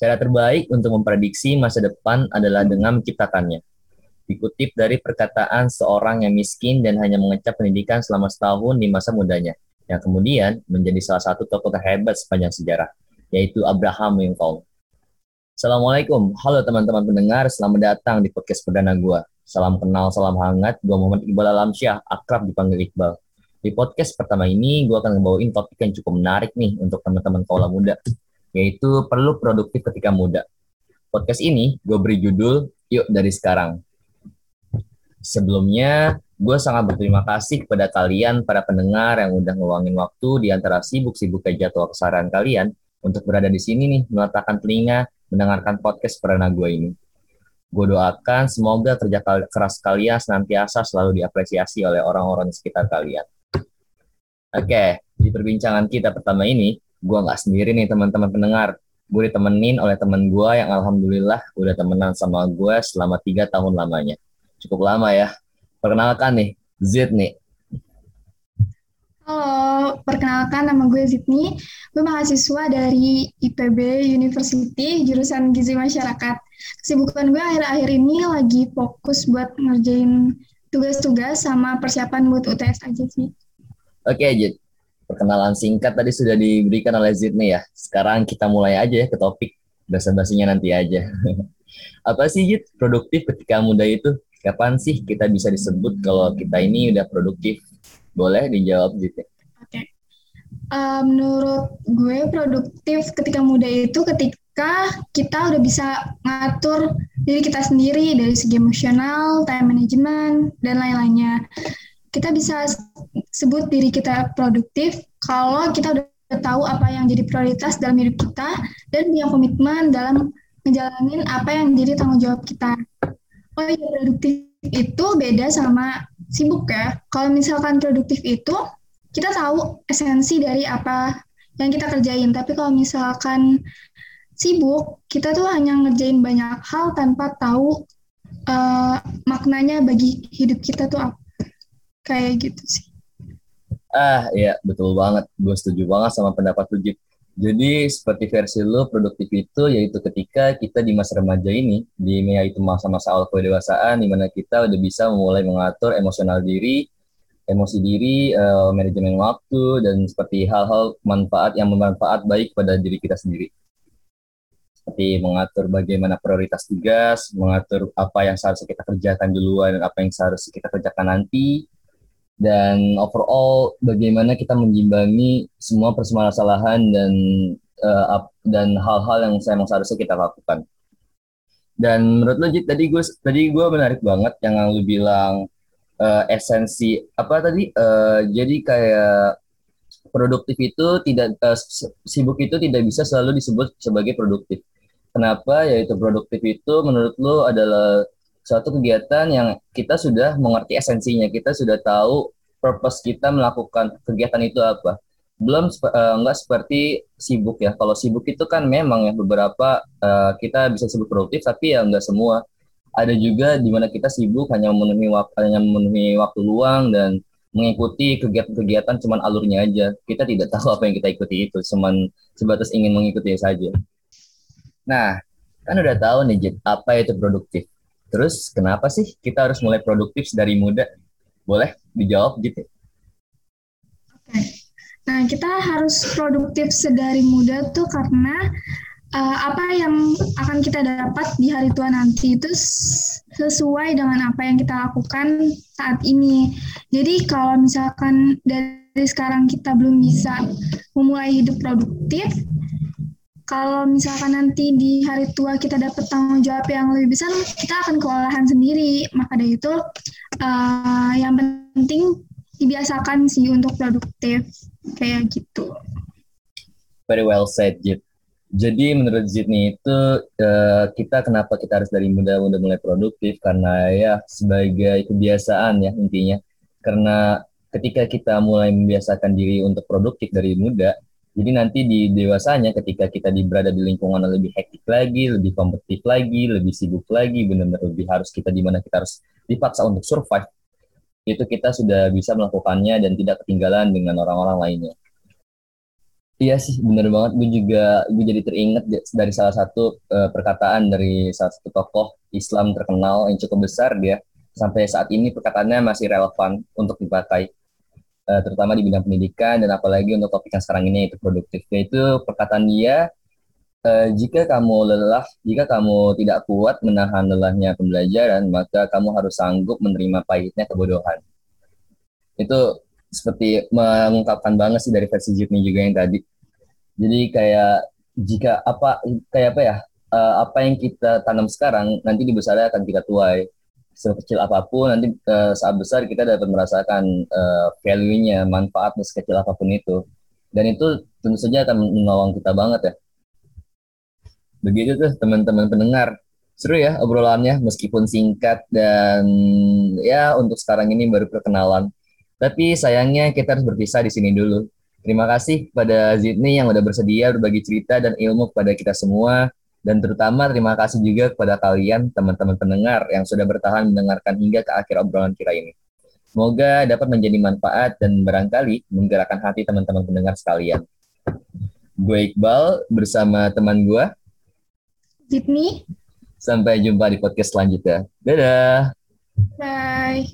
Cara terbaik untuk memprediksi masa depan adalah dengan menciptakannya. Dikutip dari perkataan seorang yang miskin dan hanya mengecap pendidikan selama setahun di masa mudanya, yang kemudian menjadi salah satu tokoh terhebat sepanjang sejarah, yaitu Abraham Lincoln. Assalamualaikum, halo teman-teman pendengar, selamat datang di podcast perdana gua. Salam kenal, salam hangat, gua Muhammad Iqbal Alamsyah, akrab dipanggil Iqbal. Di podcast pertama ini, gue akan ngebawain topik yang cukup menarik nih untuk teman-teman kaula muda yaitu perlu produktif ketika muda. Podcast ini gue beri judul Yuk Dari Sekarang. Sebelumnya, gue sangat berterima kasih kepada kalian, para pendengar yang udah ngeluangin waktu di antara sibuk-sibuk ke jadwal keseharian kalian untuk berada di sini nih, meletakkan telinga, mendengarkan podcast perdana gue ini. Gue doakan semoga kerja keras kalian senantiasa selalu diapresiasi oleh orang-orang di sekitar kalian. Oke, di perbincangan kita pertama ini, gue nggak sendiri nih teman-teman pendengar gue ditemenin oleh teman gue yang alhamdulillah udah temenan sama gue selama tiga tahun lamanya cukup lama ya perkenalkan nih Zid nih Halo, perkenalkan nama gue Zidni. Gue mahasiswa dari IPB University, jurusan Gizi Masyarakat. Kesibukan gue akhir-akhir ini lagi fokus buat ngerjain tugas-tugas sama persiapan buat UTS aja sih. Oke, Zid perkenalan singkat tadi sudah diberikan oleh Zidni ya. Sekarang kita mulai aja ya ke topik. Basa-basinya nanti aja. Apa sih Zid produktif ketika muda itu? Kapan sih kita bisa disebut kalau kita ini udah produktif? Boleh dijawab Zid Oke. Okay. Uh, menurut gue produktif ketika muda itu ketika kita udah bisa ngatur diri kita sendiri dari segi emosional, time management, dan lain-lainnya kita bisa sebut diri kita produktif kalau kita udah tahu apa yang jadi prioritas dalam hidup kita dan punya komitmen dalam ngejalanin apa yang jadi tanggung jawab kita. Oh iya, produktif itu beda sama sibuk ya. Kalau misalkan produktif itu, kita tahu esensi dari apa yang kita kerjain. Tapi kalau misalkan sibuk, kita tuh hanya ngerjain banyak hal tanpa tahu uh, maknanya bagi hidup kita tuh apa kayak gitu sih ah ya betul banget gue setuju banget sama pendapat lu Jip jadi seperti versi lu produktif itu yaitu ketika kita di masa remaja ini di yaitu masa-masa awal kedewasaan di mana kita udah bisa mulai mengatur emosional diri emosi diri, uh, manajemen waktu, dan seperti hal-hal manfaat yang bermanfaat baik pada diri kita sendiri. Seperti mengatur bagaimana prioritas tugas, mengatur apa yang seharusnya kita kerjakan duluan dan apa yang seharusnya kita kerjakan nanti, dan overall bagaimana kita menjimbangi semua permasalahan dan uh, dan hal-hal yang saya seharusnya kita lakukan. Dan menurut lo Jit, tadi gue tadi gue menarik banget yang lu bilang uh, esensi apa tadi uh, jadi kayak produktif itu tidak uh, sibuk itu tidak bisa selalu disebut sebagai produktif. Kenapa? Yaitu produktif itu menurut lo adalah suatu kegiatan yang kita sudah mengerti esensinya, kita sudah tahu purpose kita melakukan kegiatan itu apa. Belum uh, seperti sibuk ya. Kalau sibuk itu kan memang ya beberapa uh, kita bisa sebut produktif tapi ya enggak semua. Ada juga di mana kita sibuk hanya memenuhi waktu hanya memenuhi waktu luang dan mengikuti kegiatan-kegiatan cuman alurnya aja. Kita tidak tahu apa yang kita ikuti itu, cuman sebatas ingin mengikuti saja. Nah, kan udah tahu nih Jit, apa itu produktif. Terus kenapa sih kita harus mulai produktif dari muda? Boleh dijawab gitu? Oke. Nah, kita harus produktif sedari muda tuh karena uh, apa yang akan kita dapat di hari tua nanti itu sesuai dengan apa yang kita lakukan saat ini. Jadi kalau misalkan dari sekarang kita belum bisa memulai hidup produktif, kalau misalkan nanti di hari tua kita dapat tanggung jawab yang lebih besar, kita akan kewalahan sendiri. Maka dari itu, uh, yang penting dibiasakan sih untuk produktif, kayak gitu. Very well said, Jit. Jadi menurut Zidni itu uh, kita kenapa kita harus dari muda muda mulai produktif karena ya sebagai kebiasaan ya intinya karena ketika kita mulai membiasakan diri untuk produktif dari muda jadi nanti di dewasanya ketika kita berada di lingkungan yang lebih hektik lagi, lebih kompetitif lagi, lebih sibuk lagi, benar-benar lebih harus kita di mana kita harus dipaksa untuk survive, itu kita sudah bisa melakukannya dan tidak ketinggalan dengan orang-orang lainnya. Iya sih, bener banget. Gue juga, gue jadi teringat dari salah satu uh, perkataan dari salah satu tokoh Islam terkenal yang cukup besar dia. Sampai saat ini perkataannya masih relevan untuk dipakai, uh, terutama di bidang pendidikan dan apalagi untuk topik yang sekarang ini yaitu produktif. Yaitu perkataan dia, uh, jika kamu lelah, jika kamu tidak kuat menahan lelahnya pembelajaran, maka kamu harus sanggup menerima pahitnya kebodohan. Itu seperti mengungkapkan banget sih dari versi Jitni juga yang tadi. Jadi kayak jika apa kayak apa ya uh, apa yang kita tanam sekarang nanti di besar akan kita tuai sekecil apa pun nanti uh, saat besar kita dapat merasakan uh, value-nya manfaatnya sekecil apa pun itu dan itu tentu saja akan menolong kita banget ya begitu tuh teman-teman pendengar seru ya obrolannya meskipun singkat dan ya untuk sekarang ini baru perkenalan tapi sayangnya kita harus berpisah di sini dulu. Terima kasih kepada Zidni yang udah bersedia berbagi cerita dan ilmu kepada kita semua. Dan terutama terima kasih juga kepada kalian, teman-teman pendengar yang sudah bertahan mendengarkan hingga ke akhir obrolan kita ini. Semoga dapat menjadi manfaat dan barangkali menggerakkan hati teman-teman pendengar sekalian. Gue Iqbal bersama teman gue. Zidni. Sampai jumpa di podcast selanjutnya. Dadah. Bye.